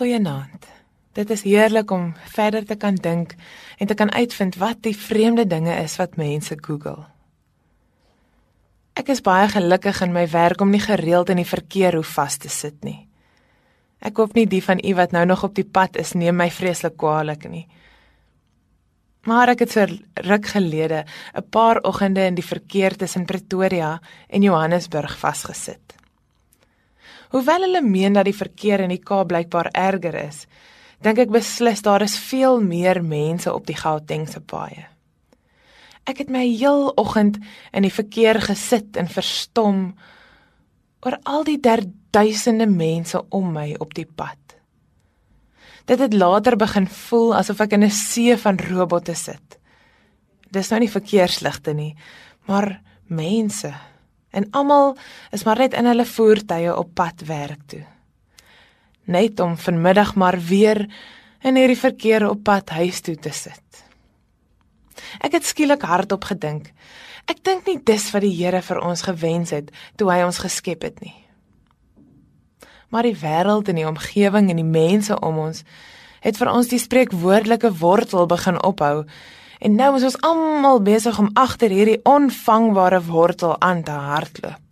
Goeienaand. Dit is heerlik om verder te kan dink en te kan uitvind wat die vreemde dinge is wat mense Google. Ek is baie gelukkig in my werk om nie gereeld in die verkeer hoef vas te sit nie. Ek hoop nie die van u wat nou nog op die pad is neem my vreeslik kwaadlik nie. Maar ek het vir ruk gelede 'n paar oggende in die verkeer tussen Pretoria en Johannesburg vasgesit. Hoewel hulle meen dat die verkeer in die Kaap blykbaar erger is, dink ek beslis daar is veel meer mense op die Gautengse paaie. Ek het my heel oggend in die verkeer gesit en verstom oor al die duisende mense om my op die pad. Dit het later begin voel asof ek in 'n see van robotte sit. Dis nou nie verkeersligte nie, maar mense en almal is maar net in hulle voertuie op pad werk toe. Net om vanmiddag maar weer in hierdie verkeer op pad huis toe te sit. Ek het skielik hardop gedink. Ek dink nie dis wat die Here vir ons gewens het toe hy ons geskep het nie. Maar die wêreld en die omgewing en die mense om ons het vir ons die spreekwoordelike wortel begin ophou En nou is ons almal besig om agter hierdie onvangbare wortel aan te hardloop.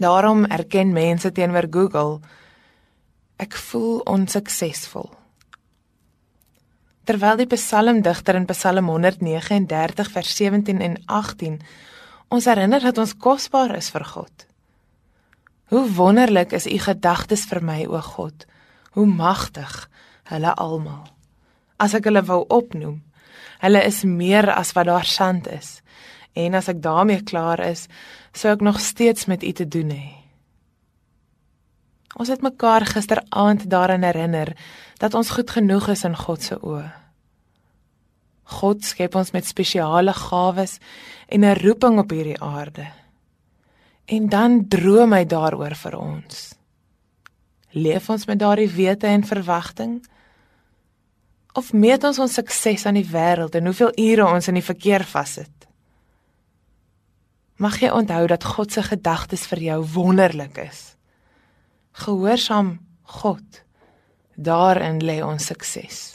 Daarom erken mense teenoor Google ek voel onsuksesvol. Terwyl die psalmdigter in Psalm 139 vers 17 en 18 ons herinner dat ons kosbaar is vir God. Hoe wonderlik is u gedagtes vir my o God. Hoe magtig hulle almal as ek hulle wou opnoem. Hulle is meer as wat daar sand is. En as ek daarmee klaar is, sou ek nog steeds met u te doen hê. Ons het mekaar gisteraand daaraan herinner dat ons goed genoeg is in God se oë. God skep ons met spesiale gawes en 'n roeping op hierdie aarde. En dan droom hy daaroor vir ons. Leef ons met daardie wete en verwagting? Of meet ons ons sukses aan die wêreld en hoeveel ure ons in die verkeer vassit? Mag jy onthou dat God se gedagtes vir jou wonderlik is. Gehoorsaam God. Daarin lê ons sukses.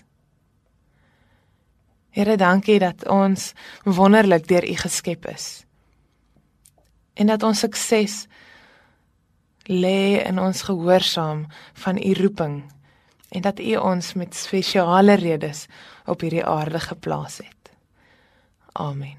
Here, dankie dat ons wonderlik deur U geskep is. En dat ons sukses lê in ons gehoorsaam van U roeping en dat U ons met spesiale redes op hierdie aarde geplaas het. Amen.